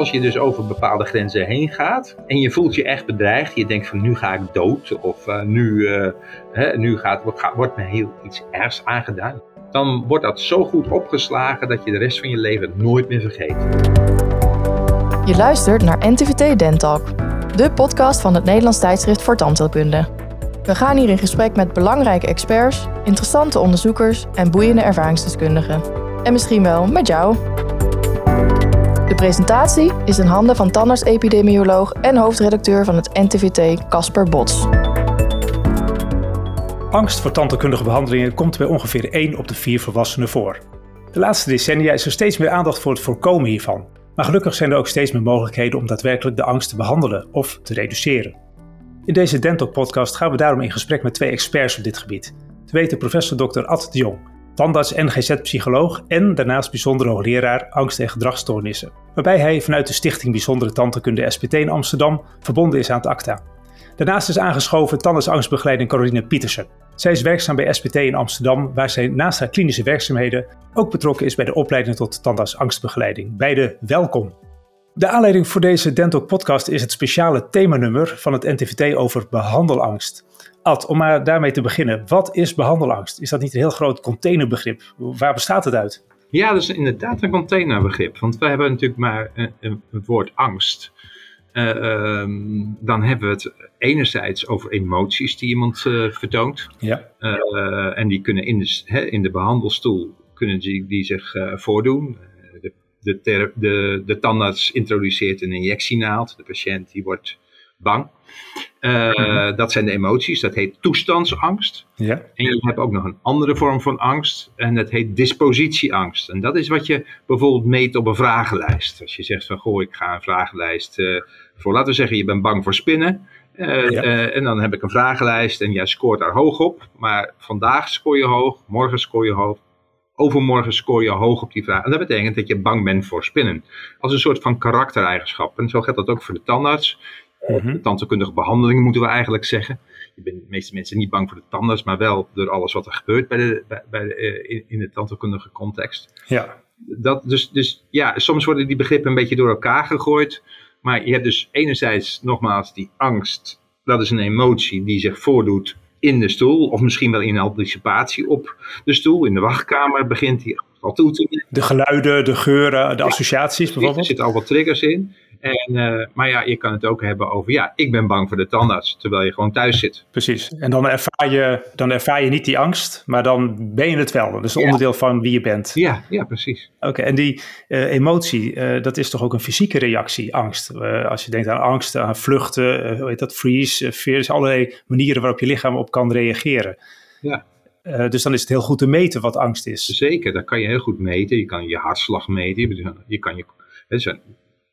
als je dus over bepaalde grenzen heen gaat en je voelt je echt bedreigd, je denkt van nu ga ik dood of uh, nu, uh, hè, nu gaat, wordt me heel iets ergs aangedaan, dan wordt dat zo goed opgeslagen dat je de rest van je leven nooit meer vergeet. Je luistert naar NTVT Dentalk, de podcast van het Nederlands tijdschrift voor tandheelkunde. We gaan hier in gesprek met belangrijke experts, interessante onderzoekers en boeiende ervaringsdeskundigen. En misschien wel met jou. Presentatie is in handen van tandarts-epidemioloog en hoofdredacteur van het NTVT, Casper Bots. Angst voor tandheelkundige behandelingen komt bij ongeveer 1 op de 4 volwassenen voor. De laatste decennia is er steeds meer aandacht voor het voorkomen hiervan. Maar gelukkig zijn er ook steeds meer mogelijkheden om daadwerkelijk de angst te behandelen of te reduceren. In deze Dental podcast gaan we daarom in gesprek met twee experts op dit gebied. Te weten professor Dr. Ad de Jong, tandarts en GZ-psycholoog en daarnaast bijzonder hoogleraar angst- en gedragsstoornissen. Waarbij hij vanuit de Stichting Bijzondere Tandheelkunde SPT in Amsterdam verbonden is aan het ACTA. Daarnaast is aangeschoven tandartsangstbegeleiding Caroline Pietersen. Zij is werkzaam bij SPT in Amsterdam, waar zij naast haar klinische werkzaamheden ook betrokken is bij de opleiding tot tandartsangstbegeleiding. Beide welkom. De aanleiding voor deze Dental podcast is het speciale themanummer van het NTVT over behandelangst. Ad, om maar daarmee te beginnen. Wat is behandelangst? Is dat niet een heel groot containerbegrip? Waar bestaat het uit? Ja, dat is inderdaad een containerbegrip. Want we hebben natuurlijk maar een, een woord angst. Uh, um, dan hebben we het enerzijds over emoties die iemand uh, vertoont. Ja. Uh, en die kunnen in de, in de behandelstoel kunnen die, die zich voordoen. De, de, de, de tandarts introduceert een injectienaald. De patiënt die wordt bang. Uh, Dat zijn de emoties, dat heet toestandsangst. Ja. En je hebt ook nog een andere vorm van angst en dat heet dispositieangst. En dat is wat je bijvoorbeeld meet op een vragenlijst. Als je zegt van goh, ik ga een vragenlijst uh, voor, laten we zeggen, je bent bang voor spinnen. Uh, ja. en dan heb ik een vragenlijst en jij scoort daar hoog op. Maar vandaag scoor je hoog, morgen scoor je hoog, overmorgen scoor je hoog op die vraag. En dat betekent dat je bang bent voor spinnen. Als een soort van karaktereigenschap. En zo geldt dat ook voor de tandarts. Mm De tandheelkundige behandeling moeten we eigenlijk zeggen. Je bent de meeste mensen niet bang voor de tandarts, maar wel door alles wat er gebeurt bij de, bij, bij de, in, in de tandheelkundige context. Ja. Dat, dus, dus ja, soms worden die begrippen een beetje door elkaar gegooid. Maar je hebt dus enerzijds nogmaals die angst. Dat is een emotie die zich voordoet in de stoel. Of misschien wel in anticipatie op de stoel. In de wachtkamer begint die al toe te De geluiden, de geuren, de associaties bijvoorbeeld. Er zitten al wat triggers in. En, uh, maar ja, je kan het ook hebben over, ja, ik ben bang voor de tandarts, terwijl je gewoon thuis zit. Precies. En dan ervaar je, dan ervaar je niet die angst, maar dan ben je het wel. Dat is ja. onderdeel van wie je bent. Ja, ja precies. Oké, en die uh, emotie, uh, dat is toch ook een fysieke reactie, angst. als je denkt aan angst, aan vluchten, hoe heet dat, freeze, fear, dus allerlei manieren waarop je lichaam op kan reageren. Ja. Uh, dus dan is het heel goed te meten wat angst is. Zeker, dat kan je heel goed meten. Je kan je hartslag meten. Je kan je, het zijn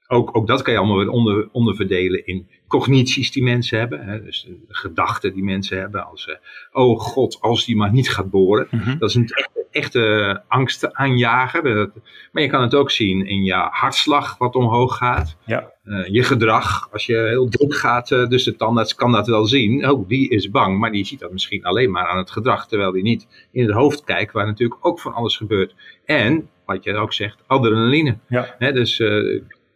ook, ook dat kan je allemaal weer onder, onderverdelen in cognities die mensen hebben. Hè, dus de gedachten die mensen hebben. Als, uh, oh god, als die maar niet gaat boren. Mm -hmm. Dat is een echte, echte angstaanjager. Maar je kan het ook zien in je hartslag wat omhoog gaat. Ja. Uh, je gedrag, als je heel druk gaat. Uh, dus de tandarts kan dat wel zien. Oh, die is bang. Maar die ziet dat misschien alleen maar aan het gedrag. Terwijl die niet in het hoofd kijkt. Waar natuurlijk ook van alles gebeurt. En, wat je ook zegt, adrenaline. Ja. Hè, dus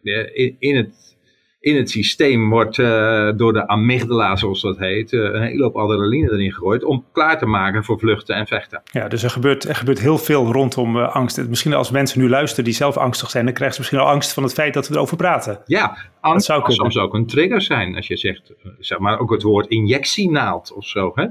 in, in, het, in het systeem wordt uh, door de amygdala, zoals dat heet, uh, een hele hoop adrenaline erin gegooid om klaar te maken voor vluchten en vechten. Ja, dus er gebeurt, er gebeurt heel veel rondom uh, angst. Misschien als mensen nu luisteren die zelf angstig zijn, dan krijgen ze misschien al angst van het feit dat we erover praten. Ja, angst zou kan soms ook een trigger zijn. Als je zegt, zeg maar ook het woord injectienaald of zo, hè?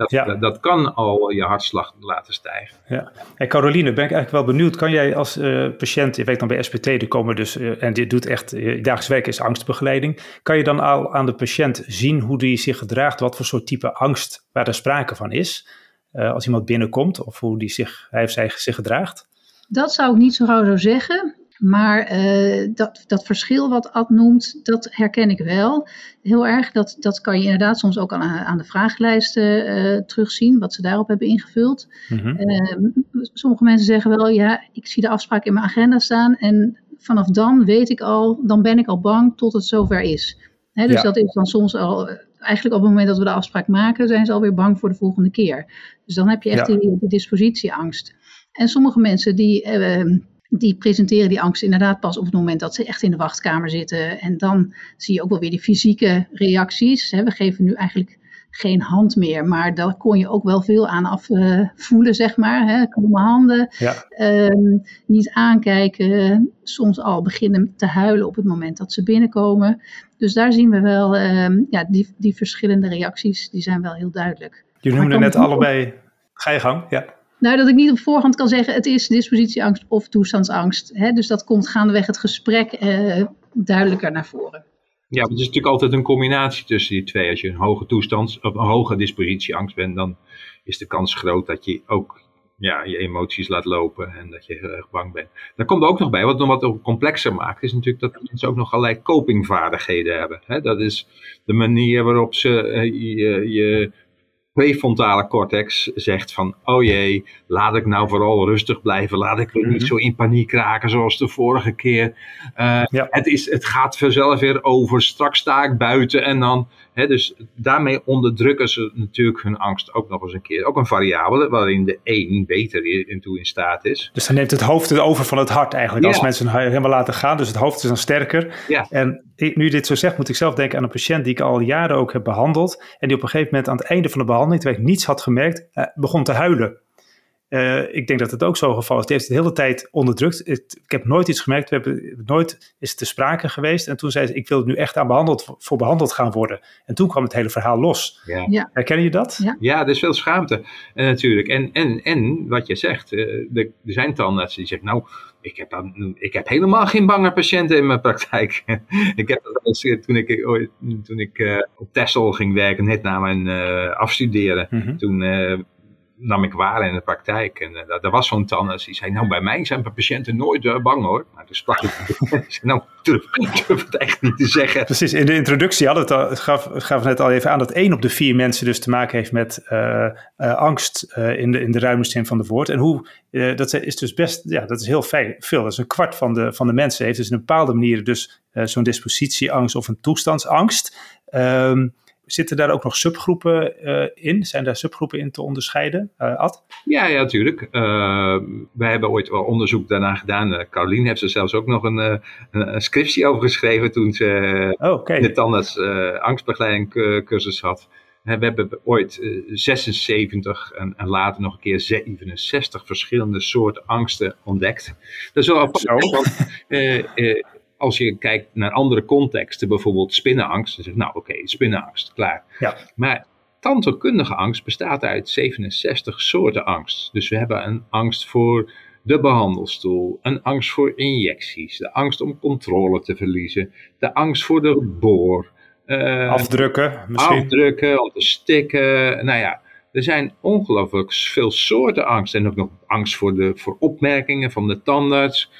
Dat, ja. dat, dat, kan al je hartslag laten stijgen. Ja. En Caroline, ben ik eigenlijk wel benieuwd. Kan jij als uh, patiënt, je werkt dan bij SPT, die komen dus, uh, en dit doet echt, je dagelijks werk is angstbegeleiding. Kan je dan al aan de patiënt zien hoe die zich gedraagt, wat voor soort type angst waar er sprake van is? Uh, als iemand binnenkomt of hoe die zich, hij of zij zich gedraagt? Dat zou ik niet zo gauw zo zeggen. Maar uh, dat, dat verschil wat Ad noemt, dat herken ik wel heel erg. Dat, dat kan je inderdaad soms ook aan, aan de vragenlijsten uh, terugzien, wat ze daarop hebben ingevuld. Mm-hmm. Uh, sommige mensen zeggen wel, ja, ik zie de afspraak in mijn agenda staan en vanaf dan weet ik al, dan ben ik al bang tot het zover is. He, dus ja. dat is dan soms al, eigenlijk op het moment dat we de afspraak maken, zijn ze alweer bang voor de volgende keer. Dus dan heb je echt ja. die, die dispositieangst. En sommige mensen die die presenteren die angst inderdaad pas op het moment dat ze echt in de wachtkamer zitten. En dan zie je ook wel weer die fysieke reacties. We geven nu eigenlijk geen hand meer, maar daar kon je ook wel veel aan afvoelen, zeg maar. Hè? handen, ja. Ehm, niet aankijken, soms al beginnen te huilen op het moment dat ze binnenkomen. Dus daar zien we wel, um, ja, die, die verschillende reacties, die zijn wel heel duidelijk. Je noemde net allebei, ga je gang, ja. Nou, dat ik niet op voorhand kan zeggen, het is dispositieangst of toestandsangst. Hè? Dus dat komt gaandeweg het gesprek uh, duidelijker naar voren. Ja, het is natuurlijk altijd een combinatie tussen die twee. Als je een hoge toestands- of een hoge dispositieangst bent, dan is de kans groot dat je ook ja, je emoties laat lopen en dat je heel erg bang bent. Daar komt ook nog bij, wat nog wat complexer maakt, is natuurlijk dat mensen ook nog allerlei copingvaardigheden hebben. Dat is de manier waarop ze je, je prefrontale cortex zegt van, oh jee, laat ik nou vooral rustig blijven, laat ik niet mhm. zo in paniek raken zoals de vorige keer. Uh, het, is, het gaat vanzelf weer over, straks sta ik buiten en dan, dus daarmee onderdrukken ze natuurlijk hun angst ook nog eens een keer. Ook een variabele waarin de een beter in toe in staat is. Dus dan neemt het hoofd het over van het hart eigenlijk, als mensen helemaal laten gaan, dus het hoofd is dan sterker. Ja. En nu dit zo zegt, moet ik zelf denken aan een patiënt die ik al jaren ook heb behandeld en die op een gegeven moment aan het einde van de behandeling terwijl ik niets had gemerkt, uh, begon te huilen. Uh, ik denk dat het ook zo geval is. Die heeft het de hele tijd onderdrukt. Ik, ik heb nooit iets gemerkt. We hebben nooit is te sprake geweest. En toen zei ze: Ik wil nu echt aan behandeld, voor behandeld gaan worden. En toen kwam het hele verhaal los. Ja. ja. Herken je dat? Ja. ja, er is veel schaamte uh, natuurlijk. En, en, en wat je zegt, uh, er zijn tandartsen die zeggen: Nou, ik heb, dan, ik heb helemaal geen bange patiënten in mijn praktijk. ik heb dat toen ik, toen ik op Texel ging werken, net na mijn afstuderen. Mm -hmm. Toen nam ik waar in de praktijk. En uh, daar was zo'n tandarts die zei, nou bij mij zijn patiënten nooit uh, bang hoor. Maar toen sprak ik, nou durf, durf het echt niet te zeggen. Precies, in de introductie hadden het, al, het gaf, het gaf net al even aan dat één op de vier mensen dus te maken heeft met uh, angst in, de, in de ruime zin van de woord. En hoe, dat is dus best, ja dat is heel veel. Dat is een kwart van de, van de mensen heeft dus in een bepaalde manier dus zo'n dispositieangst of een toestandsangst. Um, Zitten daar ook nog subgroepen uh, in? Zijn daar subgroepen in te onderscheiden, uh, Ad? Ja, ja, natuurlijk. Uh, wij hebben ooit wel onderzoek daarna gedaan. Caroline heeft er zelfs ook nog een, een scriptie over geschreven toen ze oh, de tandarts angstbegeleiding cursus had. We hebben ooit 76 en, en, later nog een keer 67 verschillende soorten angsten ontdekt. Dat is wel apart, want als je kijkt naar andere contexten, bijvoorbeeld spinnenangst, dan zeg je, nou oké, spinnenangst, klaar. Ja. Maar tandheelkundige angst bestaat uit 67 soorten angst. Dus we hebben een angst voor de behandelstoel, een angst voor injecties, de angst om controle te verliezen, de angst voor de boor. Uh, afdrukken misschien. Afdrukken, om te stikken, nou ja. Er zijn ongelooflijk veel soorten angst. En ook nog angst voor, de, voor opmerkingen van de tandarts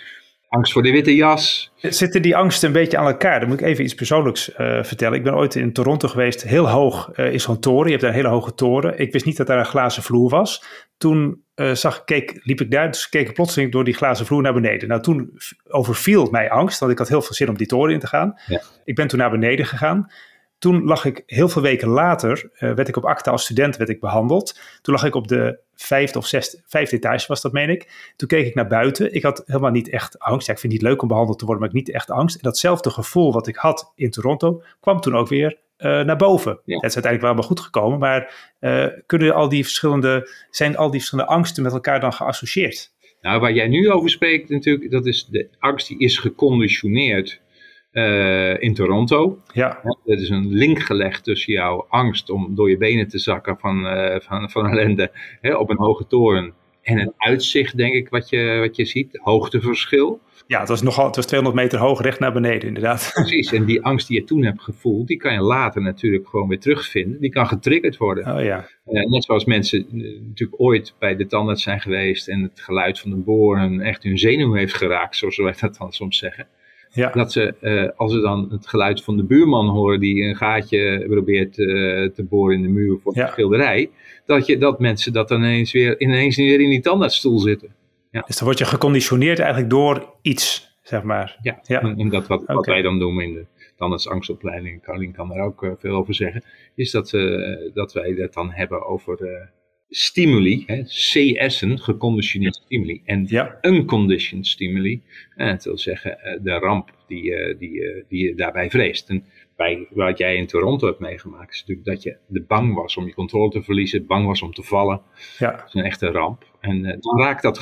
angst voor de witte jas. Zitten die angsten een beetje aan elkaar? Dan moet ik even iets persoonlijks uh, vertellen. Ik ben ooit in Toronto geweest. Heel hoog uh, is zo'n toren. Je hebt daar een hele hoge toren. Ik wist niet dat daar een glazen vloer was. Toen uh, zag, keek, liep ik daar, dus keek ik plotseling door die glazen vloer naar beneden. Nou, toen overviel mij angst, want ik had heel veel zin om die toren in te gaan. Ja. Ik ben toen naar beneden gegaan. Toen lag ik heel veel weken later, uh, werd ik op acta als student werd ik behandeld. Toen lag ik op de vijfde of zesde, vijfde etage was dat, meen ik. Toen keek ik naar buiten. Ik had helemaal niet echt angst. Ja, ik vind het niet leuk om behandeld te worden, maar ik niet echt angst. En datzelfde gevoel wat ik had in Toronto, kwam toen ook weer uh, naar boven. Het is uiteindelijk wel maar goed gekomen, maar uh, kunnen al die verschillende, zijn al die verschillende angsten met elkaar dan geassocieerd? Nou, waar jij nu over spreekt natuurlijk, dat is de angst die is geconditioneerd uh, in Toronto. Ja. Er is een link gelegd tussen jouw angst om door je benen te zakken van, uh, van, van ellende hè, op een hoge toren en het uitzicht, denk ik, wat je, wat je ziet, hoogteverschil. Ja, het was nogal, het was 200 meter hoog recht naar beneden, inderdaad. Precies, en die angst die je toen hebt gevoeld, die kan je later natuurlijk gewoon weer terugvinden. Die kan getriggerd worden. Oh ja. Uh, net zoals mensen natuurlijk ooit bij de tandarts zijn geweest en het geluid van de boor hun, echt hun zenuw heeft geraakt, zoals wij dat dan soms zeggen. Ja. Dat ze, uh, als ze dan het geluid van de buurman horen die een gaatje probeert uh, te boren in de muur voor ja. de schilderij, dat, je, dat mensen dat dan ineens weer, ineens weer in die tandartsstoel zitten. Ja. Dus dan word je geconditioneerd eigenlijk door iets, zeg maar. Ja, ja. En, dat wat, wat wij dan doen in de tandartsangstopleiding, Caroline kan daar ook uh, veel over zeggen, is dat, dat wij dat dan hebben over stimuli, hè, CS'en, geconditioneerde stimuli, en ja. unconditioned stimuli. Dat wil zeggen eh, de ramp die, uh, die, uh, die je daarbij vreest. En bij wat jij in Toronto hebt meegemaakt, is natuurlijk dat je de bang was om je controle te verliezen, bang was om te vallen. Ja. Dat is een echte ramp. En dan raakt dat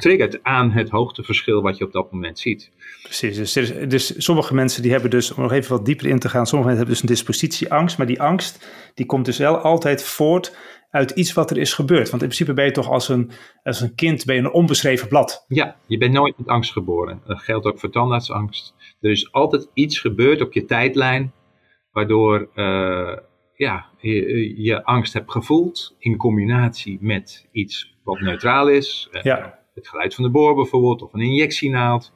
getriggerd aan het hoogteverschil wat je op dat moment ziet. Precies, dus, dus, sommige mensen die hebben dus, om nog even wat dieper in te gaan, sommige mensen hebben dus een dispositieangst, maar die angst die komt dus wel altijd voort uit iets wat er is gebeurd. Want in principe ben je toch als een, als een kind ben je een onbeschreven blad. Ja, je bent nooit met angst geboren. Dat geldt ook voor tandartsangst. Er is altijd iets gebeurd op je tijdlijn, waardoor uh, ja, je, je, angst hebt gevoeld in combinatie met iets wat neutraal is. Eh, ja. Het geluid van de boor bijvoorbeeld, of een injectienaald.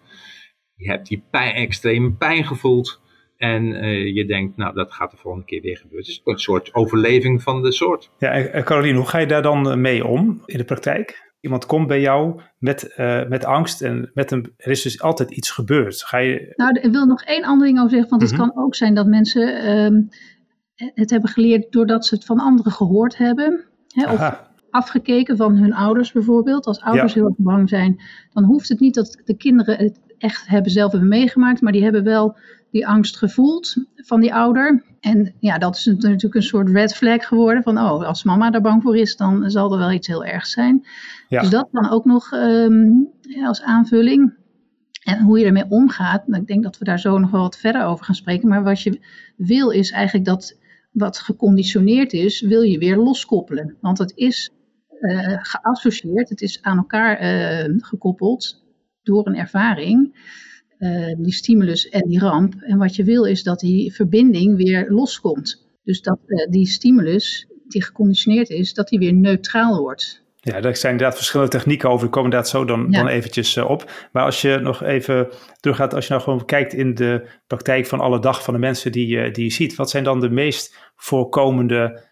Je hebt die pijn, extreme pijn gevoeld. En uh, je denkt, nou, dat gaat de volgende keer weer gebeuren. Het is een soort overleving van de soort. Ja, en Caroline, hoe ga je daar dan mee om in de praktijk? Iemand komt bij jou met, uh, met angst en met een, er is dus altijd iets gebeurd. Ga je... Nou, ik wil nog één ander ding over zeggen, want het mhm. kan ook zijn dat mensen um, het hebben geleerd doordat ze het van anderen gehoord hebben. Hè, of afgekeken van hun ouders bijvoorbeeld. Als ouders heel erg bang zijn, dan hoeft het niet dat de kinderen het echt hebben zelf hebben meegemaakt, maar die hebben wel die angst gevoeld van die ouder. En ja, dat is natuurlijk een soort red flag geworden van, oh, als mama daar bang voor is, dan zal er wel iets heel ergs zijn. Dus dat dan ook nog um, ja, als aanvulling. En hoe je ermee omgaat, nou, ik denk dat we daar zo nog wel wat verder over gaan spreken. Maar wat je wil is eigenlijk dat wat geconditioneerd is, wil je weer loskoppelen. Want het is uh, geassocieerd, het is aan elkaar uh, gekoppeld door een ervaring. Eh, die stimulus en die ramp. En wat je wil is dat die verbinding weer loskomt. Dus dat uh, die stimulus, die geconditioneerd is, dat die weer neutraal wordt. Ja, er zijn inderdaad verschillende technieken over. Ik kom inderdaad zo dan, dan eventjes uh, op. Maar als je nog even teruggaat, als je nou gewoon kijkt in de praktijk van alle dag van de mensen die, die je ziet. Wat zijn dan de meest voorkomende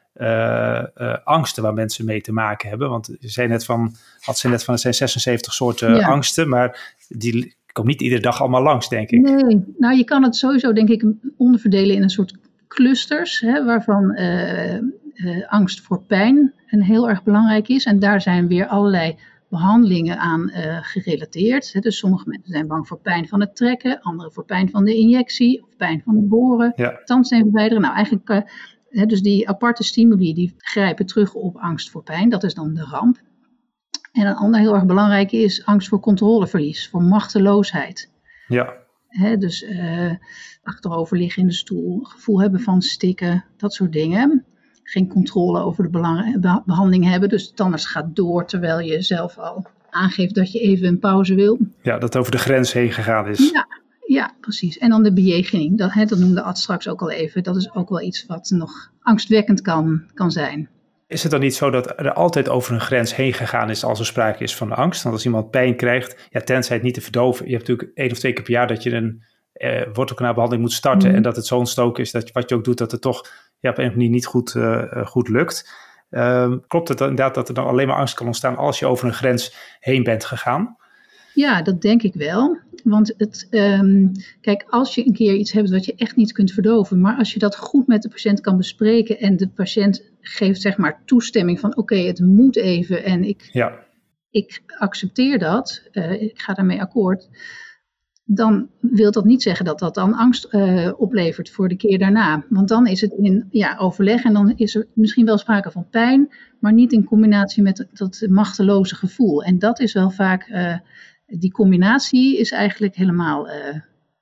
angsten waar mensen mee te maken hebben? Want je zei net van, had ze net van, het zijn 76 soorten angsten, maar die kom niet iedere dag allemaal langs, denk ik. Nee, nou je kan het sowieso denk ik onderverdelen in een soort clusters, hè, waarvan uh, uh, angst voor pijn een heel erg belangrijk is. En daar zijn weer allerlei behandelingen aan uh, gerelateerd. Hè. Dus sommige mensen zijn bang voor pijn van het trekken, anderen voor pijn van de injectie of pijn van het boren, ja. tandsteen Nou eigenlijk, hè, dus die aparte stimuli die grijpen terug op angst voor pijn, dat is dan de ramp. En een ander heel erg belangrijk is angst voor controleverlies, voor machteloosheid. Ja. dus uh, achterover liggen in de stoel, gevoel hebben van stikken, dat soort dingen. Geen controle over de behandeling hebben, dus de tandarts gaat door terwijl je zelf al aangeeft dat je even een pauze wil. Ja, dat over de grens heen gegaan is. Ja, ja precies. En dan de bejegening, dat, dat noemde Ad straks ook al even. Dat is ook wel iets wat nog angstwekkend kan, kan zijn. Is het dan niet zo dat er altijd over een grens heen gegaan is als er sprake is van angst? Want als iemand pijn krijgt, ja, tenzij het niet te verdoven. Je hebt natuurlijk één of twee keer per jaar dat je een eh, wortelkanaalbehandeling moet starten. Mhm. En dat het zo'n stook is dat wat je ook doet, dat het toch ja, op een of andere manier niet goed, uh, goed lukt. Uh, klopt het inderdaad dat er dan alleen maar angst kan ontstaan als je over een grens heen bent gegaan? Ja, dat denk ik wel. Want het, um, kijk, als je een keer iets hebt wat je echt niet kunt verdoven, maar als je dat goed met de patiënt kan bespreken en de patiënt geeft zeg maar toestemming van oké, het moet even en ik, ja. ik accepteer dat, uh, ik ga daarmee akkoord, dan wil dat niet zeggen dat dat dan angst uh, oplevert voor de keer daarna. Want dan is het in ja, overleg en dan is er misschien wel sprake van pijn, maar niet in combinatie met dat machteloze gevoel. En dat is wel vaak. Uh, die combinatie is eigenlijk helemaal uh,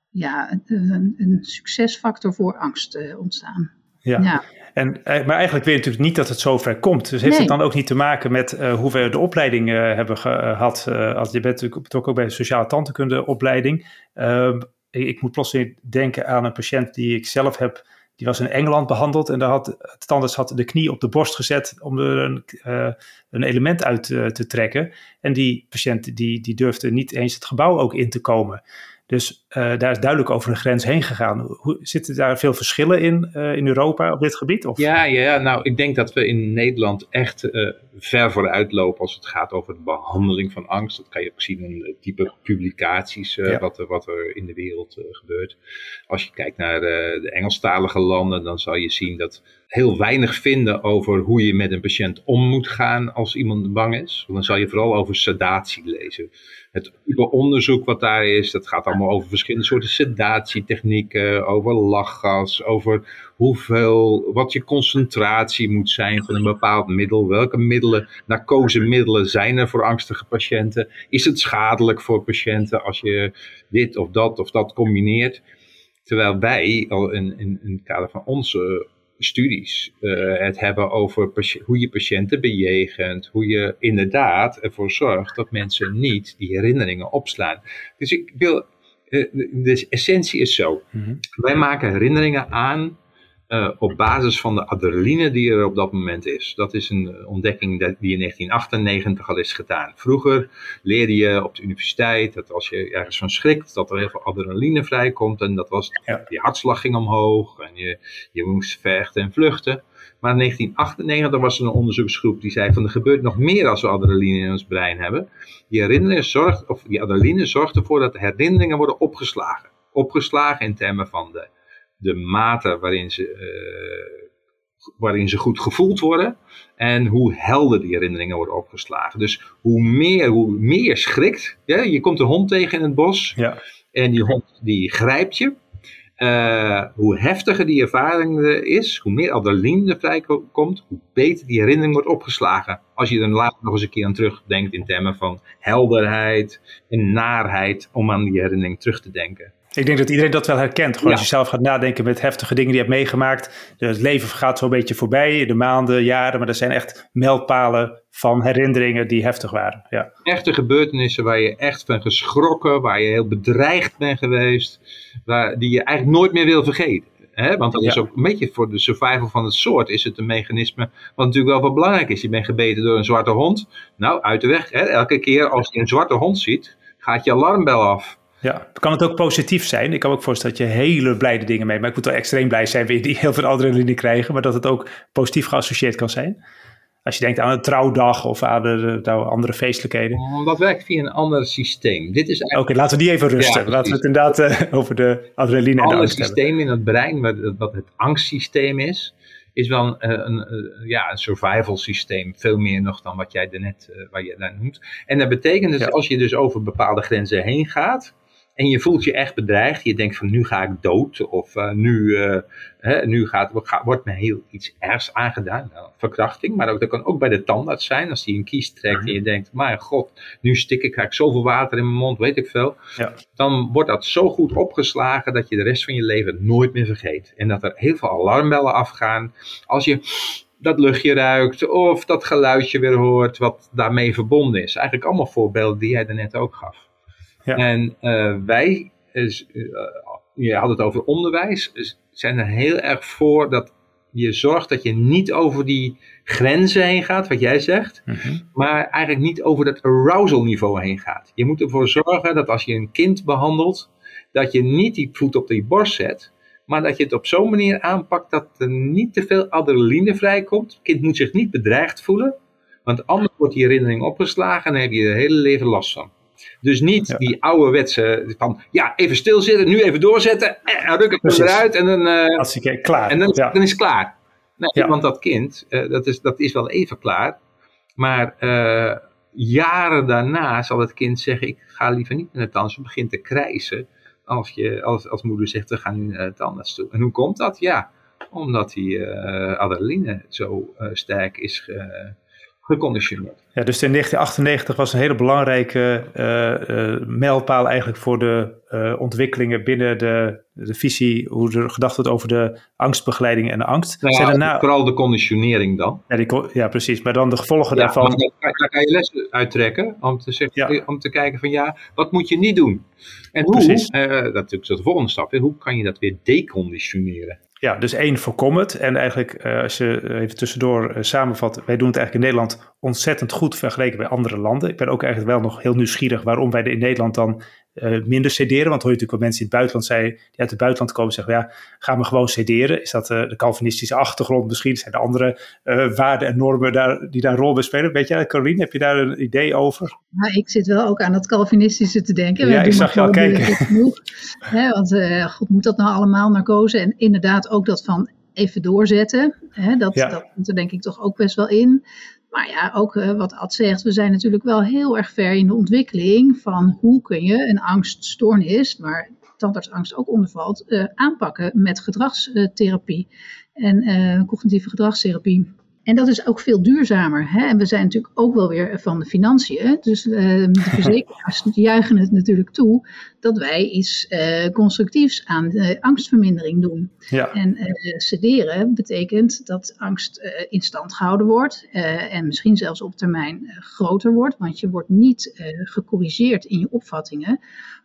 ja, een, een, succesfactor voor angst uh, ontstaan. Ja. ja. En, eh, maar eigenlijk weet je natuurlijk niet dat het zover komt. Dus heeft het dan ook niet te maken met uh, hoe we de opleiding hebben gehad? als je bent natuurlijk betrokken ook bij de sociale tandheelkundeopleiding. Uh, ik, ik, moet plotseling denken aan een patiënt die ik zelf heb die was in Engeland behandeld en daar had, de tandarts had de knie op de borst gezet om er een, uh, een element uit uh, te trekken. En die patiënt die, die durfde niet eens het gebouw ook in te komen. Dus uh, daar is duidelijk over een grens heen gegaan. Hoe, zitten daar veel verschillen in uh, in Europa op dit gebied? Of? Ja, ja, nou ik denk dat we in Nederland echt uh, ver vooruit lopen als het gaat over de behandeling van angst. Dat kan je ook zien in de type publicaties ja. wat, er, wat er in de wereld gebeurt. Als je kijkt naar de Engelstalige landen, dan zal je zien dat heel weinig vinden over hoe je met een patiënt om moet gaan als iemand bang is. Dan zal je vooral over sedatie lezen het onderzoek wat daar is, dat gaat allemaal over verschillende soorten sedatietechnieken, over lachgas, over hoeveel, wat je concentratie moet zijn van een bepaald middel, welke middelen, narcosemiddelen zijn er voor angstige patiënten, is het schadelijk voor patiënten als je dit of dat of dat combineert. Terwijl wij al in, in, in het kader van onze studies uh, het hebben over hoe je patiënten bejegent, hoe je inderdaad ervoor zorgt dat mensen niet die herinneringen opslaan. Dus ik wil, uh, de essentie is zo, mm -hmm. wij maken herinneringen aan uh, op basis van de adrenaline die er op dat moment is. Dat is een ontdekking die in 1998 al is gedaan. Vroeger leerde je op de universiteit dat als je ergens van schrikt, dat er heel veel adrenaline vrijkomt. En dat was, ja. je hartslag ging omhoog en je, je moest vechten en vluchten. Maar in 1998 was er een onderzoeksgroep die zei van er gebeurt nog meer als we adrenaline in ons brein hebben. Die herinneringen zorgt, of die adrenaline zorgt ervoor dat de herinneringen worden opgeslagen. Opgeslagen in termen van de de mate waarin ze, uh, waarin ze goed gevoeld worden en hoe helder die herinneringen worden opgeslagen. Dus hoe meer, hoe meer schrikt, ja, je komt een hond tegen in het bos ja. en die hond die grijpt je. Uh, hoe heftiger die ervaring is, hoe meer adrenaline er vrijkomt, hoe beter die herinnering wordt opgeslagen. Als je er later nog eens een keer aan terugdenkt in termen van helderheid en naarheid om aan die herinnering terug te denken. Ik denk dat iedereen dat wel herkent. Gewoon als je zelf gaat nadenken met heftige dingen die je hebt meegemaakt. Het leven gaat zo'n beetje voorbij, de maanden, jaren. Maar er zijn echt mijlpalen van herinneringen die heftig waren. Ja. Echte gebeurtenissen waar je echt van geschrokken, waar je heel bedreigd bent geweest. Waar, die je eigenlijk nooit meer wil vergeten. Want dat is ook een beetje voor de survival van het soort is het een mechanisme wat natuurlijk wel wat belangrijk is. Je bent gebeten door een zwarte hond. Nou, uit de weg. Elke keer als je een zwarte hond ziet, gaat je alarmbel af. Ja, kan het ook positief zijn? Ik kan me ook voorstellen dat je hele blijde dingen mee, maar ik moet wel extreem blij zijn weer die heel veel adrenaline krijgen, maar dat het ook positief geassocieerd kan zijn. Als je denkt aan een trouwdag of aan de, de andere feestelijkheden. Dat werkt via een ander systeem. Dit is Oké, laten we die even rusten. laten we het inderdaad uh, over de adrenaline en de angst Het systeem in het brein, wat, het angstsysteem is, is wel een, een, een, ja, een survival systeem. Veel meer nog dan wat jij daarnet uh, wat je daar noemt. En dat betekent dus als je dus over bepaalde grenzen heen gaat, en je voelt je echt bedreigd. Je denkt van nu ga ik dood. Of uh, nu, uh, hè, nu gaat, wordt me heel iets ergs aangedaan. Nou, verkrachting. Maar ook, dat kan ook bij de tandarts zijn. Als die een kies trekt en je denkt. Maar god, nu stik ik. Krijg ik zoveel water in mijn mond. Weet ik veel. Ja. Dan wordt dat zo goed opgeslagen. Dat je de rest van je leven nooit meer vergeet. En dat er heel veel alarmbellen afgaan. Als je dat luchtje ruikt. Of dat geluidje weer hoort. Wat daarmee verbonden is. Eigenlijk allemaal voorbeelden die jij daarnet ook gaf. Ja. En uh, wij, is, uh, je had het over onderwijs, zijn er heel erg voor dat je zorgt dat je niet over die grenzen heen gaat, wat jij zegt, mm -hmm. maar eigenlijk niet over dat arousal niveau heen gaat. Je moet ervoor zorgen dat als je een kind behandelt, dat je niet die voet op die borst zet, maar dat je het op zo'n manier aanpakt dat er niet te veel adrenaline vrijkomt. Het kind moet zich niet bedreigd voelen, want anders wordt die herinnering opgeslagen en dan heb je er hele leven last van. Dus niet ja. die ouderwetse van, ja, even stilzitten, nu even doorzetten, en ruk het eruit en dan, uh, Als ik, klaar. En dan, ja. dan is het klaar. Nee, ja. Want dat kind, uh, dat, is, dat is wel even klaar, maar uh, jaren daarna zal het kind zeggen, ik ga liever niet naar de tandarts, begint te krijsen als, je, als, als moeder zegt, we gaan nu naar de tandarts toe. En hoe komt dat? Ja, omdat die adrenaline zo sterk is geconditioneerd. Ja, dus in 1998 was een hele belangrijke uh, uh, mijlpaal eigenlijk voor de uh, ontwikkelingen binnen de, de visie, hoe er gedacht wordt over de angstbegeleiding en de angst. Nou ja, daarna... Vooral de conditionering dan. Ja, die, ja, precies. Maar dan de gevolgen ja, daarvan. Daar kan je lessen uittrekken om te, zeggen, ja. om te kijken van ja, wat moet je niet doen? En hoe, dat is natuurlijk de volgende stap, hoe kan je dat weer deconditioneren? Ja, dus één, voorkom het. En eigenlijk, uh, als je even tussendoor uh, samenvat, wij doen het eigenlijk in Nederland ontzettend goed vergeleken bij andere landen. Ik ben ook eigenlijk wel nog heel nieuwsgierig waarom wij er in Nederland dan uh, minder sederen? Want hoor je natuurlijk wel mensen in het buitenland zei, die uit het buitenland komen zeggen, ja, ga me gewoon sederen. Is dat uh, de Calvinistische achtergrond misschien? Zijn er andere uh, waarden en normen daar, die daar een rol bij spelen? Weet je, Caroline, heb je daar een idee over? Ja, ik zit wel ook aan het Calvinistische te denken. Ja, ik zag je al kijken. Hè, want God moet dat nou allemaal narcose en inderdaad ook dat van even doorzetten. Hè, dat, ja. dat moet er denk ik toch ook best wel in. Maar ja, ook uh, wat Ad zegt, we zijn natuurlijk wel heel erg ver in de ontwikkeling van hoe kun je een angststoornis, waar tandartsangst ook onder valt, uh, aanpakken met gedragstherapie en uh, cognitieve gedragstherapie. En dat is ook veel duurzamer. Hè? En we zijn natuurlijk ook wel weer van de financiën. Dus uh, de verzekeraars juichen het natuurlijk toe dat wij iets uh, constructiefs aan de angstvermindering doen. Ja. En uh, sederen betekent dat angst in stand gehouden wordt. en misschien zelfs op termijn groter wordt. Want je wordt niet gecorrigeerd in je opvattingen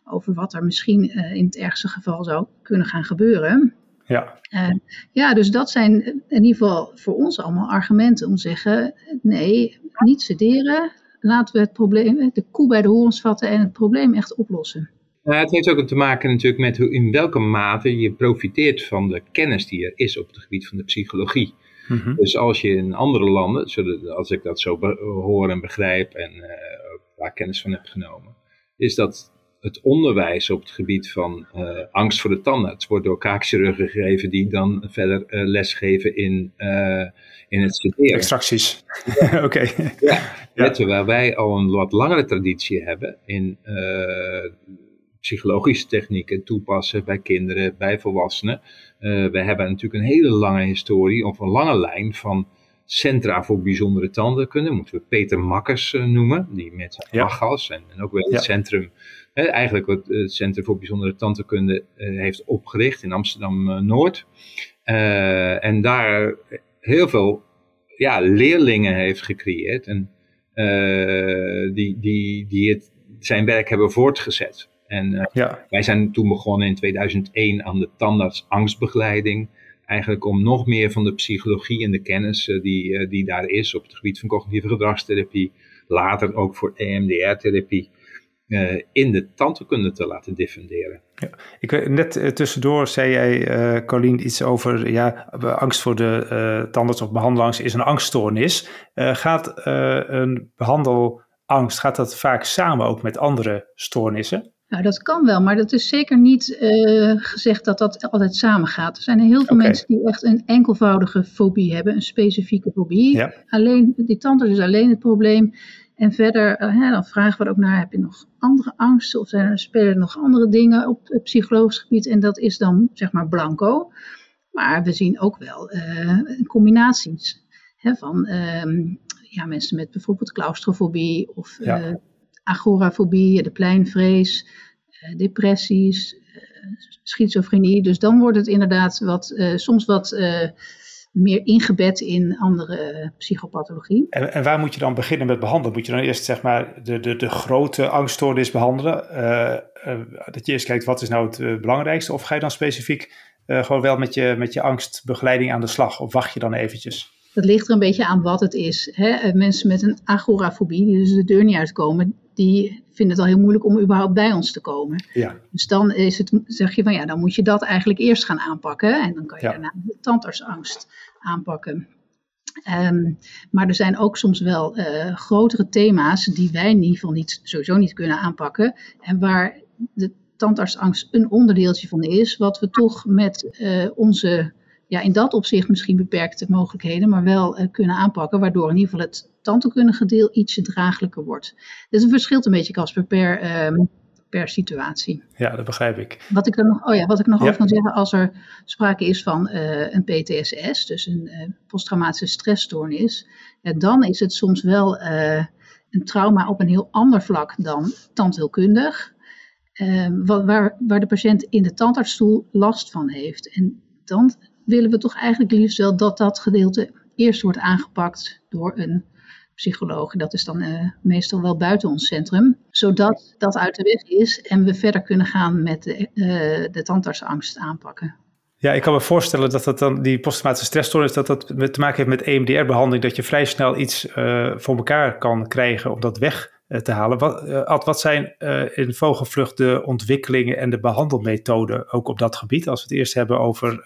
over wat er misschien in het ergste geval zou kunnen gaan gebeuren. Ja. Uh, ja, dus dat zijn in ieder geval voor ons allemaal argumenten om te zeggen: nee, niet sederen. Laten we het probleem, de koe bij de horens vatten en het probleem echt oplossen. Nou, het heeft ook te maken natuurlijk met hoe, in welke mate je profiteert van de kennis die er is op het gebied van de psychologie. Mm -hmm. Dus als je in andere landen, als ik dat zo hoor en begrijp en uh, waar kennis van heb genomen, is dat het onderwijs op het gebied van uh, angst voor de tandarts wordt door kaakchirurgen gegeven die dan verder uh, lesgeven in, uh, in het studeren. Extracties. Oké. Okay. Ja, ja. terwijl wij al een wat langere traditie hebben in psychologische technieken toepassen bij kinderen, bij volwassenen. we hebben natuurlijk een hele lange historie of een lange lijn van centra voor bijzondere tandheelkunde. Moeten we Peter Makkers noemen, die met ja. Achas en, en ook wel het ja. centrum eigenlijk wat het Centrum voor Bijzondere Tandheelkunde uh, heeft opgericht in Amsterdam-Noord. Uh, en daar heel veel ja, leerlingen heeft gecreëerd en die, die, die het, zijn werk hebben voortgezet. En ja. wij zijn toen begonnen in 2001 aan de tandartsangstbegeleiding. Eigenlijk om nog meer van de psychologie en de kennis die, die daar is op het gebied van cognitieve gedragstherapie, later ook voor EMDR-therapie, uh, in de tandheelkunde te laten diffunderen. Ja. Ik weet, net uh, tussendoor zei jij, uh, Colleen, iets over ja, angst voor de uh, tandarts of behandelangst is een angststoornis. gaat een behandelangst, gaat dat vaak samen ook met andere stoornissen? Nou, dat kan wel, maar dat is zeker niet gezegd dat dat altijd samen gaat. Er zijn heel veel okay. mensen die echt een enkelvoudige fobie hebben, een specifieke fobie. Ja. Alleen, die tandarts is alleen het probleem. En verder, uh, dan vragen we ook naar, heb je nog andere angsten of zijn er, spelen er nog andere dingen op het psychologisch gebied? En dat is dan zeg maar blanco. Maar we zien ook wel uh, combinaties hè, van uh, ja, mensen met bijvoorbeeld claustrofobie of ja. uh, agorafobie, de pleinvrees, depressies, schizofrenie. Dus dan wordt het inderdaad wat, soms wat meer ingebed in andere psychopathologie. En, en, waar moet je dan beginnen met behandelen? Moet je dan eerst zeg maar de, de, de grote angststoornis behandelen? Uh, uh, dat je eerst kijkt wat is nou het uh, belangrijkste? Of ga je dan specifiek gewoon wel met je, met je angstbegeleiding aan de slag? Of wacht je dan eventjes? Dat ligt er een beetje aan wat het is. Hè? Mensen met een agorafobie, die dus de deur niet uitkomen, die vinden het al heel moeilijk om überhaupt bij ons te komen. Ja. Dus dan is het, zeg je van ja, dan moet je dat eigenlijk eerst gaan aanpakken. En dan kan je ja. daarna de tandartsangst aanpakken. Um, maar er zijn ook soms wel uh, grotere thema's die wij in ieder geval niet, sowieso niet kunnen aanpakken. En waar de tandartsangst een onderdeeltje van is, wat we toch met uh, onze ja, in dat opzicht misschien beperkte mogelijkheden, maar wel uh, kunnen aanpakken, waardoor in ieder geval het tandheelkundige deel ietsje draaglijker wordt. Dus het verschilt een beetje, Casper, per, um, per situatie. Ja, dat begrijp ik. Wat ik, er nog, oh ja, wat ik nog ja. over kan zeggen, als er sprake is van uh, een PTSS, dus een uh, posttraumatische stressstoornis, ja, dan is het soms wel een trauma op een heel ander vlak dan tandheelkundig. waar, waar de patiënt in de tandartsstoel last van heeft. En dan willen we toch eigenlijk liefst wel dat dat gedeelte eerst wordt aangepakt door een psycholoog. Dat is dan uh, meestal wel buiten ons centrum. Zodat dat uit de weg is en we verder kunnen gaan met de, uh, de tandartsangst aanpakken. Ja, ik kan me voorstellen dat dat dan die posttraumatische stressstoornis, dat dat te maken heeft met EMDR-behandeling, dat je vrij snel iets uh, voor elkaar kan krijgen om dat weg te halen. Wat, Ad, wat zijn in vogelvlucht de ontwikkelingen en de behandelmethoden ook op dat gebied? Als we het eerst hebben over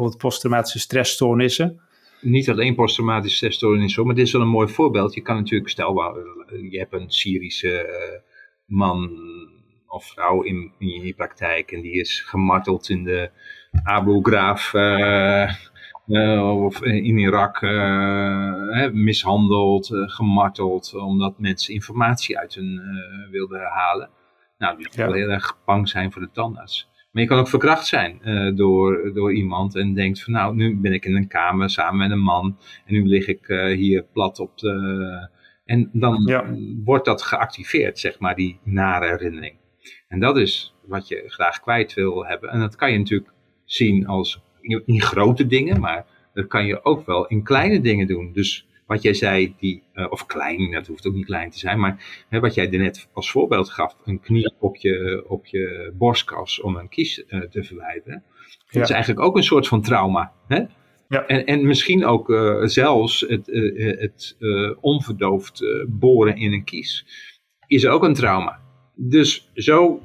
bijvoorbeeld posttraumatische stressstoornissen niet alleen posttraumatische stressstoornissen, maar dit is wel een mooi voorbeeld. Je kan natuurlijk, stel, je hebt een Syrische man of vrouw in, in je praktijk en die is gemarteld in de Abu Ghraib uh, uh, of in Irak uh, mishandeld, gemarteld, omdat mensen informatie uit hun wilden halen. Nou, die ja. heel erg bang zijn voor de tandarts. Maar je kan ook verkracht zijn door, door iemand en denkt van nou, nu ben ik in een kamer samen met een man en nu lig ik hier plat op de... En dan wordt dat geactiveerd, zeg maar, die nare herinnering. En dat is wat je graag kwijt wil hebben. En dat kan je natuurlijk zien als in grote dingen, maar dat kan je ook wel in kleine dingen doen. Dus wat jij zei, die, uh, of klein, dat hoeft ook niet klein te zijn, maar hè, wat jij net als voorbeeld gaf, een knie op je, op je borstkas om een kies uh, te verwijderen. Dat is eigenlijk ook een soort van trauma. Hè? Ja. En, en misschien ook uh, zelfs het, het onverdoofd boren in een kies is ook een trauma dus zo,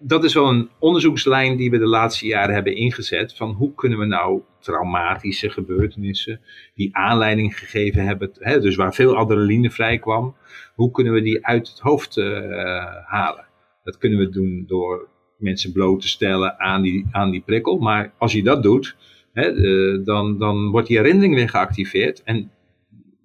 dat is wel een onderzoekslijn die we de laatste jaren hebben ingezet. Van hoe kunnen we nou traumatische gebeurtenissen die aanleiding gegeven hebben, hè, dus waar veel adrenaline vrij kwam, hoe kunnen we die uit het hoofd uh, halen? Dat kunnen we doen door mensen bloot te stellen aan die, aan die prikkel. Maar als je dat doet, hè, uh, dan, dan wordt die herinnering weer geactiveerd. En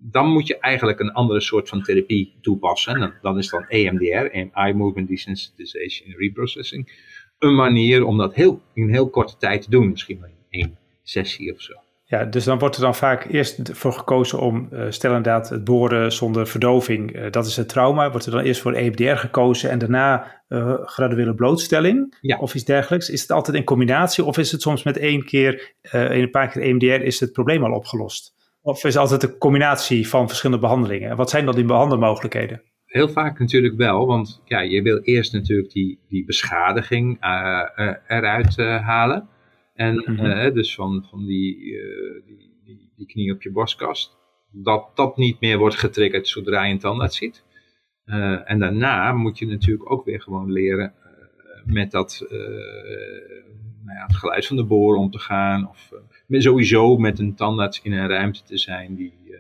dan moet je eigenlijk een andere soort van therapie toepassen. Dan, dan is dan EMDR, Eye Movement Desensitization Reprocessing, een manier om dat heel, in heel korte tijd te doen. Misschien maar in één sessie of zo. Ja, dus dan wordt er dan vaak eerst voor gekozen om, uh, stel inderdaad, het boren zonder verdoving, uh, dat is het trauma. Wordt er dan eerst voor EMDR gekozen en daarna uh, graduele blootstelling ja. of iets dergelijks? Is het altijd in combinatie of is het soms met één keer, een paar keer EMDR, is het probleem al opgelost? Of is het altijd een combinatie van verschillende behandelingen? Wat zijn dan die behandelmogelijkheden? Heel vaak natuurlijk wel, want ja, je wil eerst natuurlijk die, die beschadiging uh, uh, eruit uh, halen. En mm dus van, van die, die, die, die, knie op je borstkast. Dat dat niet meer wordt getriggerd zodra je een tandarts ziet. en daarna moet je natuurlijk ook weer gewoon leren met dat, nou ja, het geluid van de boor om te gaan. Of sowieso met een tandarts in een ruimte te zijn. Die, uh,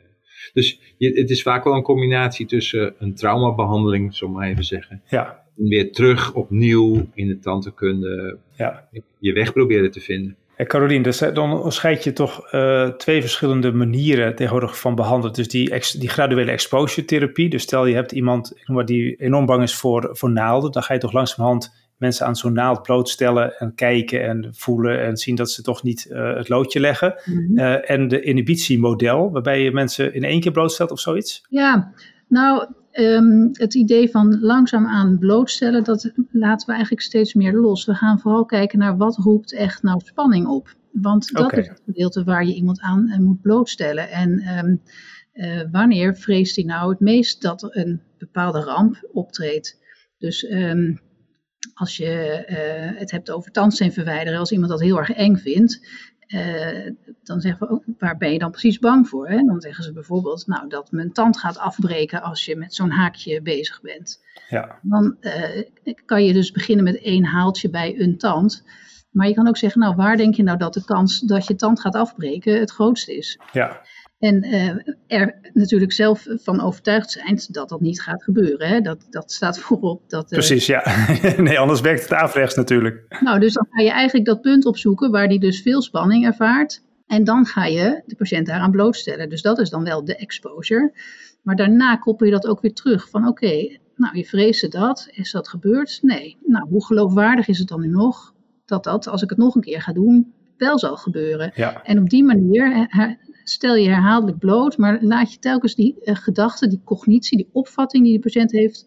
dus je, het is vaak wel een combinatie tussen een traumabehandeling, zo maar even zeggen. Ja. En weer terug opnieuw in de tandheelkunde ja. je weg proberen te vinden. Hey Caroline, dus dan onderscheid je toch uh, twee verschillende manieren tegenwoordig van behandelen. Dus die, ex, die graduele exposure therapie. Dus stel je hebt iemand die enorm bang is voor, voor naalden. Dan ga je toch langzamerhand mensen aan zo'n naald blootstellen en kijken en voelen en zien dat ze toch niet uh, het loodje leggen. Mm uh, en de inhibitiemodel, waarbij je mensen in één keer blootstelt of zoiets? Ja, nou, um, het idee van langzaamaan blootstellen, dat laten we eigenlijk steeds meer los. We gaan vooral kijken naar wat roept echt nou spanning op. Want dat okay. is het gedeelte waar je iemand aan uh, moet blootstellen. En um, wanneer vreest hij nou het meest dat er een bepaalde ramp optreedt? Dus um, als je uh, het hebt over tandsteen verwijderen, als iemand dat heel erg eng vindt, uh, dan zeggen we ook, waar ben je dan precies bang voor? Hè? Dan zeggen ze bijvoorbeeld, nou, dat mijn tand gaat afbreken als je met zo'n haakje bezig bent. Ja. Dan uh, kan je dus beginnen met één haaltje bij een tand. Maar je kan ook zeggen, nou, waar denk je nou dat de kans dat je tand gaat afbreken het grootste is? Ja. En uh, er natuurlijk zelf van overtuigd zijn dat dat niet gaat gebeuren. Hè? Dat, dat staat voorop. Dat, uh, Precies, ja. nee, anders werkt het averechts natuurlijk. Nou, dus dan ga je eigenlijk dat punt opzoeken waar die dus veel spanning ervaart. En dan ga je de patiënt daaraan blootstellen. Dus dat is dan wel de exposure. Maar daarna koppel je dat ook weer terug. Van oké, okay, nou je vreesde dat. Is dat gebeurd? Nee. Nou, hoe geloofwaardig is het dan nu nog dat dat, als ik het nog een keer ga doen, wel zal gebeuren? Ja. En op die manier stel je herhaaldelijk bloot, maar laat je telkens die uh, gedachte, die cognitie, die opvatting die de patiënt heeft,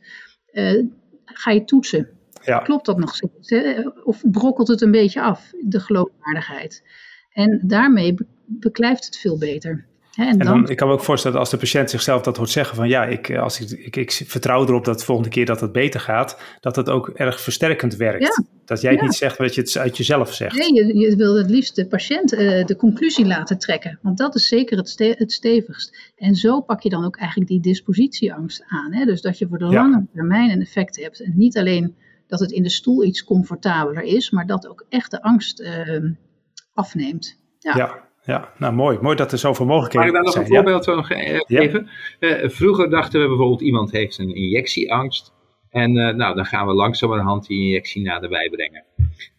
uh, ga je toetsen. Ja. Klopt dat nog steeds? Hè? Of brokkelt het een beetje af, de geloofwaardigheid? En daarmee be beklijft het veel beter. En, dan, ik kan me ook voorstellen dat als de patiënt zichzelf dat hoort zeggen van ja, ik, als ik, ik, ik vertrouw erop dat de volgende keer dat het beter gaat, dat het ook erg versterkend werkt. Dat jij het niet zegt, dat je het uit jezelf zegt. Nee, je, je wil het liefst de patiënt uh, de conclusie laten trekken, want dat is zeker het, ste het stevigst. En zo pak je dan ook eigenlijk die dispositieangst aan. Hè? Dus dat je voor de lange termijn een effect hebt. En niet alleen dat het in de stoel iets comfortabeler is, maar dat ook echt de angst uh, afneemt. ja. Ja, nou mooi. Mooi dat er zoveel mogelijkheden zijn. Mag ik daar nog een voorbeeld van geven? Uh, vroeger dachten we bijvoorbeeld iemand heeft een injectieangst. En uh, nou, dan gaan we langzamerhand die injectie naderbij brengen.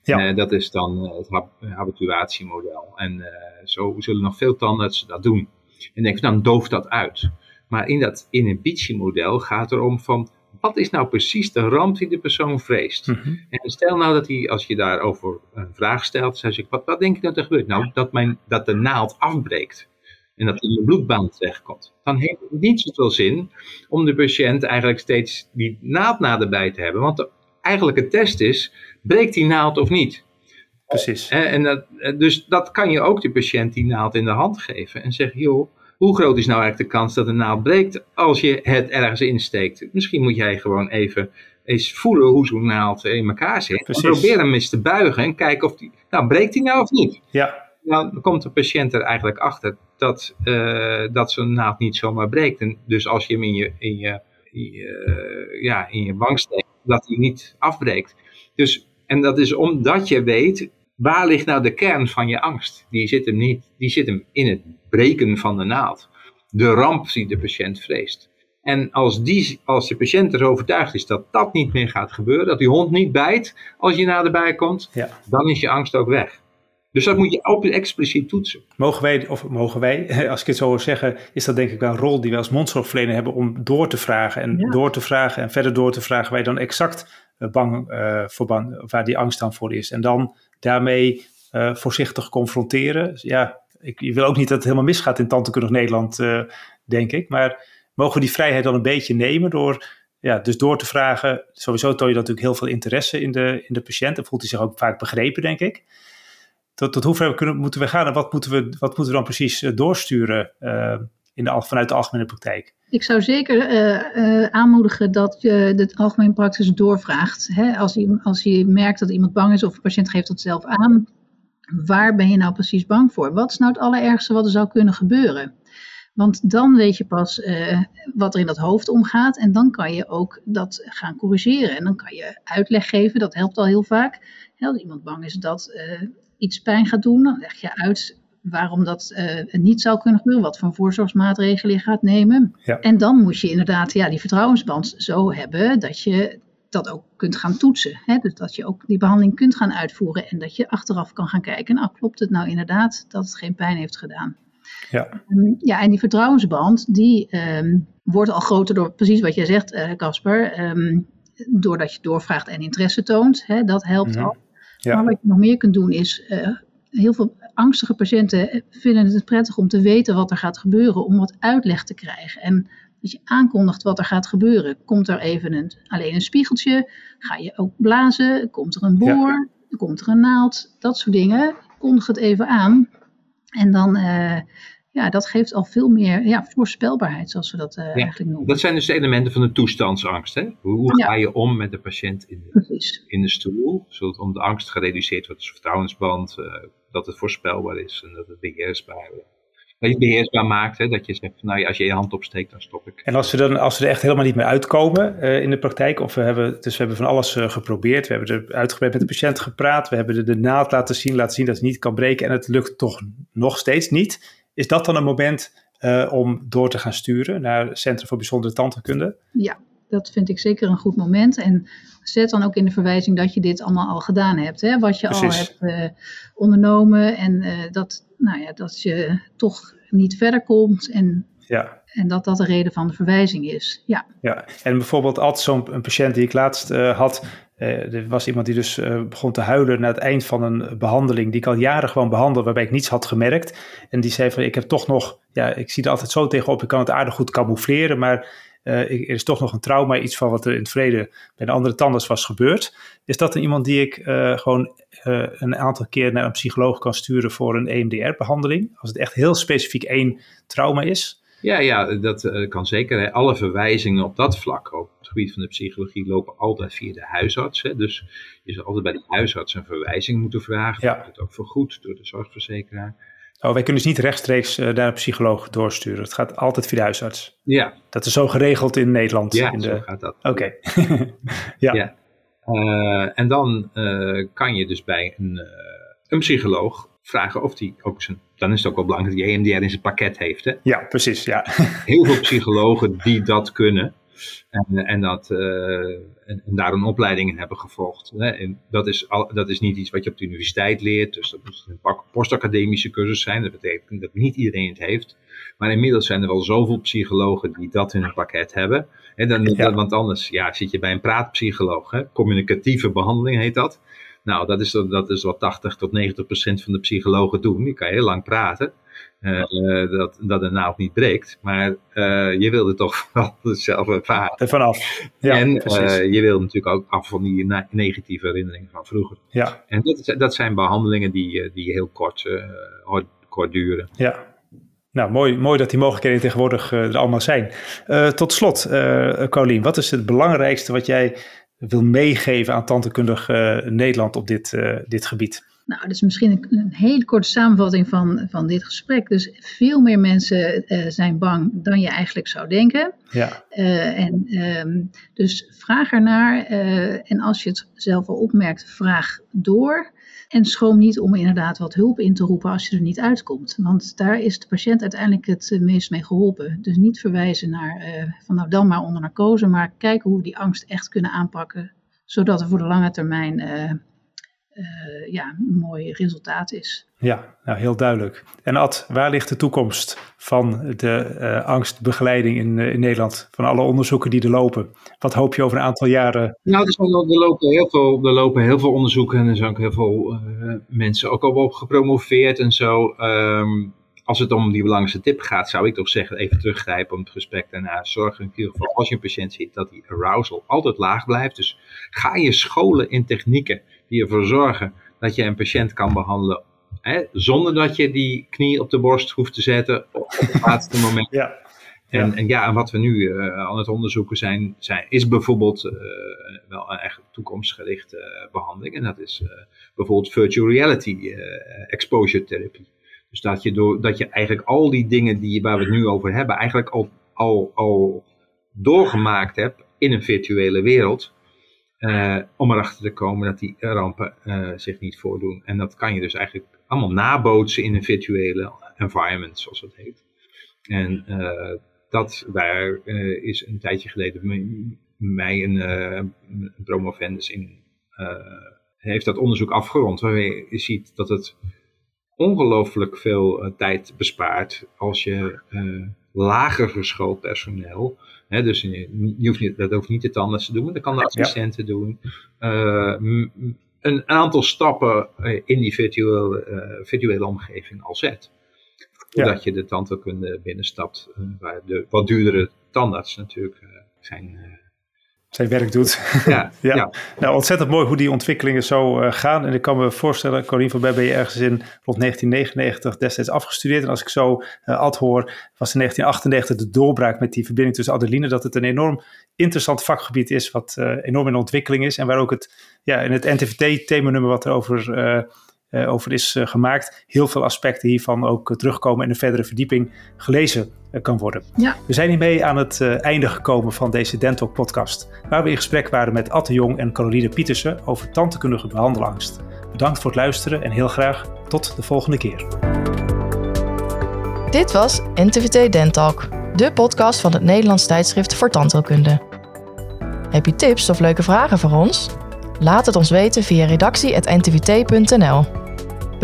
Ja. Uh, dat is dan het habituatiemodel. En zo zullen nog veel tandartsen dat doen. En denk dan dooft dat uit. Maar in dat inhibitiemodel gaat het erom van wat is nou precies de ramp die de persoon vreest? Mhm. En stel nou dat hij, als je daarover een vraag stelt, zeg ik, wat, wat denk je dat er gebeurt? Nou, dat, mijn, dat de naald afbreekt en dat in de bloedbaan terechtkomt. Dan heeft het niet zoveel zin om de patiënt eigenlijk steeds die naald naderbij te hebben. Want de eigenlijke test is, breekt die naald of niet? Precies. En dat, dus dat kan je ook de patiënt die naald in de hand geven en zeggen, joh, hoe groot is nou eigenlijk de kans dat een naald breekt als je het ergens insteekt? Misschien moet jij gewoon even eens voelen hoe zo'n naald in elkaar zit. Probeer hem eens te buigen en kijken of die, nou breekt die nou of niet? Ja. Dan komt de patiënt er eigenlijk achter dat, uh, dat zo'n naald niet zomaar breekt. En dus als je hem in je, in je, in je, uh, ja, in je wang steekt, dat hij niet afbreekt. Dus, en dat is omdat je weet, waar ligt nou de kern van je angst? Die zit hem niet, die zit hem in het breken van de naald. De ramp die de patiënt vreest. En als, die, als de patiënt er overtuigd is dat dat niet meer gaat gebeuren, dat die hond niet bijt als je naderbij komt, ja. dan is je angst ook weg. Dus dat moet je ook expliciet toetsen. Mogen wij, of mogen wij, als ik het zo hoor zeggen, is dat denk ik wel een rol die wij als mondzorgverlener hebben om door te vragen en door te vragen en verder door te vragen waar je dan exact eh, bang uh, voor bang, waar die angst dan voor is. En dan daarmee uh, voorzichtig confronteren. Ja, ik, je wil ook niet dat het helemaal misgaat in Tantekundig Nederland, uh, denk ik. Maar mogen we die vrijheid dan een beetje nemen door ja, dus door te vragen. Sowieso toon je natuurlijk heel veel interesse in de, in de patiënt. En voelt hij zich ook vaak begrepen, denk ik. Tot, tot hoever kunnen, moeten we gaan en wat moeten we, wat moeten we dan precies uh, doorsturen in de, vanuit de algemene praktijk? Ik zou zeker uh, aanmoedigen dat je de algemene praktijk doorvraagt. Hè? Als, je, als je merkt dat iemand bang is of de patiënt geeft dat zelf aan, waar ben je nou precies bang voor? Wat is nou het allerergste wat er zou kunnen gebeuren? Want dan weet je pas uh, wat er in dat hoofd omgaat en dan kan je ook dat gaan corrigeren. En dan kan je uitleg geven, dat helpt al heel vaak. als iemand bang is dat iets pijn gaat doen, dan leg je uit waarom dat uh, niet zou kunnen gebeuren, wat voor voorzorgsmaatregelen je gaat nemen. Ja. En dan moet je inderdaad ja, die vertrouwensband zo hebben dat je dat ook kunt gaan toetsen. Hè? Dus dat je ook die behandeling kunt gaan uitvoeren en dat je achteraf kan gaan kijken, nou klopt het nou inderdaad dat het geen pijn heeft gedaan. Ja, um, ja en die vertrouwensband die um, wordt al groter door precies wat jij zegt, uh, Casper. Um, doordat je doorvraagt en interesse toont, hè, dat helpt mm -hmm. al. Ja. Maar wat je nog meer kunt doen is, uh, heel veel angstige patiënten vinden het prettig om te weten wat er gaat gebeuren, om wat uitleg te krijgen. En dat je aankondigt wat er gaat gebeuren. Komt er even een, alleen een spiegeltje? Ga je ook blazen? Komt er een boor? Ja. Komt er een naald? Dat soort dingen. Kondig het even aan. En dan, uh, ja, dat geeft al veel meer ja, voorspelbaarheid, zoals we dat uh, ja, eigenlijk noemen. Dat zijn dus de elementen van de toestandsangst. Hè? Hoe ga je om met de patiënt in de, in de stoel, zodat om de angst gereduceerd wordt, dus vertrouwensband, uh, dat het voorspelbaar is en dat het beheersbaar is dat je beheersbaar maakt. Hè? Dat je zegt, nou ja, als je je hand opsteekt, dan stop ik. En als we, dan, als we er echt helemaal niet meer uitkomen uh, in de praktijk, of we hebben, dus we hebben van alles uh, geprobeerd, we hebben er uitgebreid met de patiënt gepraat, we hebben de, de naald laten zien, laten zien dat het niet kan breken en het lukt toch nog steeds niet. Is dat dan een moment uh, om door te gaan sturen naar het Centrum voor Bijzondere Tandheelkunde? Ja, dat vind ik zeker een goed moment. En zet dan ook in de verwijzing dat je dit allemaal al gedaan hebt. Hè? Wat je Precies. al hebt uh, ondernomen en uh, dat, nou ja, dat je toch niet verder komt. En, ja. en dat dat de reden van de verwijzing is. Ja, ja. en bijvoorbeeld altijd zo'n patiënt die ik laatst uh, had. er was iemand die dus begon te huilen na het eind van een behandeling. Die ik al jaren gewoon behandelde, waarbij ik niets had gemerkt. En die zei van, ik heb toch nog, ja, ik zie er altijd zo tegenop. Ik kan het aardig goed camoufleren, maar er is toch nog een trauma, iets van wat er in het verleden bij de andere tandarts was gebeurd. Is dat een iemand die ik gewoon een aantal keer naar een psycholoog kan sturen voor een EMDR-behandeling? Als het echt heel specifiek één trauma is? Ja, ja dat kan zeker. Alle verwijzingen op dat vlak, op het gebied van de psychologie, lopen altijd via de huisarts. Hè. Dus je zal altijd bij de huisarts een verwijzing moeten vragen. Ja. Dat wordt ook vergoed door de zorgverzekeraar. Oh, wij kunnen dus niet rechtstreeks uh, naar een psycholoog doorsturen. Het gaat altijd via de huisarts. Ja. Dat is zo geregeld in Nederland. Ja, in de... zo gaat dat. Oké. ja. ja. Uh, en dan kan je dus bij een, een psycholoog vragen of die ook zijn, dan is het ook wel belangrijk dat die EMDR in zijn pakket heeft. Hè? Ja, precies. Ja. Heel veel psychologen die dat kunnen en, en, dat, uh, en, daar een opleiding in hebben gevolgd. Hè? En dat, is al, dat is niet iets wat je op de universiteit leert, dus dat moet een postacademische cursus zijn. Dat betekent dat niet iedereen het heeft. Maar inmiddels zijn er wel zoveel psychologen die dat in hun pakket hebben. En dan, ja. Want anders ja, zit je bij een praatpsycholoog. Hè? Communicatieve behandeling heet dat. Nou, dat is, dat is wat 80 tot 90 procent van de psychologen doen. Die kan heel lang praten. Uh, dat, dat de naald niet breekt. Maar uh, je wilde toch wel zelf ervaren. Er vanaf. Ja, en uh, je wil natuurlijk ook af van die negatieve herinneringen van vroeger. Ja. En dat, dat zijn behandelingen die, die heel kort, kort duren. Ja. Nou, mooi, mooi dat die mogelijkheden tegenwoordig er allemaal zijn. tot slot, Colleen, wat is het belangrijkste wat jij wil meegeven aan tandheelkundig uh, Nederland op dit, dit gebied? Nou, dat is misschien een, een, hele korte samenvatting van, van dit gesprek. Dus veel meer mensen uh, zijn bang dan je eigenlijk zou denken. Ja. en, um, dus vraag ernaar. en als je het zelf al opmerkt, vraag door. En schroom niet om inderdaad wat hulp in te roepen als je er niet uitkomt. Want daar is de patiënt uiteindelijk het meest mee geholpen. Dus niet verwijzen naar van nou dan maar onder narcose, maar kijken hoe we die angst echt kunnen aanpakken. Zodat er voor de lange termijn uh, uh, ja, een mooi resultaat is. Ja, nou heel duidelijk. En Ad, waar ligt de toekomst van de uh, angstbegeleiding in, uh, in Nederland? Van alle onderzoeken die er lopen. Wat hoop je over een aantal jaren? Nou, er, zijn, er, lopen, heel veel, er lopen heel veel onderzoeken en er zijn ook heel veel mensen ook al op gepromoveerd en zo. Um, als het om die belangrijkste tip gaat, zou ik toch zeggen, even teruggrijpen om het gesprek daarna. Zorg in ieder geval als je een patiënt ziet dat die arousal altijd laag blijft. Dus ga je scholen in technieken die ervoor zorgen dat je een patiënt kan behandelen. Hè, zonder dat je die knie op de borst hoeft te zetten op het laatste moment. Ja. En, ja. en ja, en wat we nu uh, aan het onderzoeken zijn, zijn is bijvoorbeeld uh, wel een echt toekomstgerichte uh, behandeling. En dat is bijvoorbeeld virtual reality exposure therapie. Dus dat je, door, dat je eigenlijk al die dingen die, waar we het nu over hebben, eigenlijk al, al, al doorgemaakt hebt in een virtuele wereld. Uh, om erachter te komen dat die rampen uh, zich niet voordoen. En dat kan je dus eigenlijk allemaal nabootsen in een virtuele environment, zoals dat heet. En uh, dat waar is een tijdje geleden mij een, promovendus in heeft dat onderzoek afgerond, waar je ziet dat het ongelooflijk veel tijd bespaart als je lager geschoold personeel dus je, hoeft niet, dat hoeft niet de tandarts te doen, dat kan de assistenten doen. Uh, een aantal stappen eh, in die virtuele, uh, virtuele omgeving al zet. Voordat je de tandheelkunde binnenstapt, waar de wat duurdere tandarts natuurlijk zijn zijn werk doet. Ja, ja. Nou, ontzettend mooi hoe die ontwikkelingen zo uh, gaan. En ik kan me voorstellen, Corine van ben je ergens in rond 1999 destijds afgestudeerd. En als ik zo uh, ad hoor, was in 1998 de doorbraak met die verbinding tussen Adeline. Dat het een enorm interessant vakgebied is, wat uh, enorm in ontwikkeling is. En waar ook het, ja, in het NTVT-themanummer wat er over uh, over is uh, gemaakt. Heel veel aspecten hiervan ook uh, terugkomen en een verdere verdieping gelezen kan worden. Ja. We zijn hiermee aan het einde gekomen van deze Dentalk podcast, waar we in gesprek waren met Atte Jong en Caroline Pietersen over tandheelkundige behandelangst. Bedankt voor het luisteren en heel graag tot de volgende keer. Dit was NTVT Dentalk, de podcast van het Nederlands tijdschrift voor tandheelkunde. Heb je tips of leuke vragen voor ons? Laat het ons weten via redactie.ntvt.nl.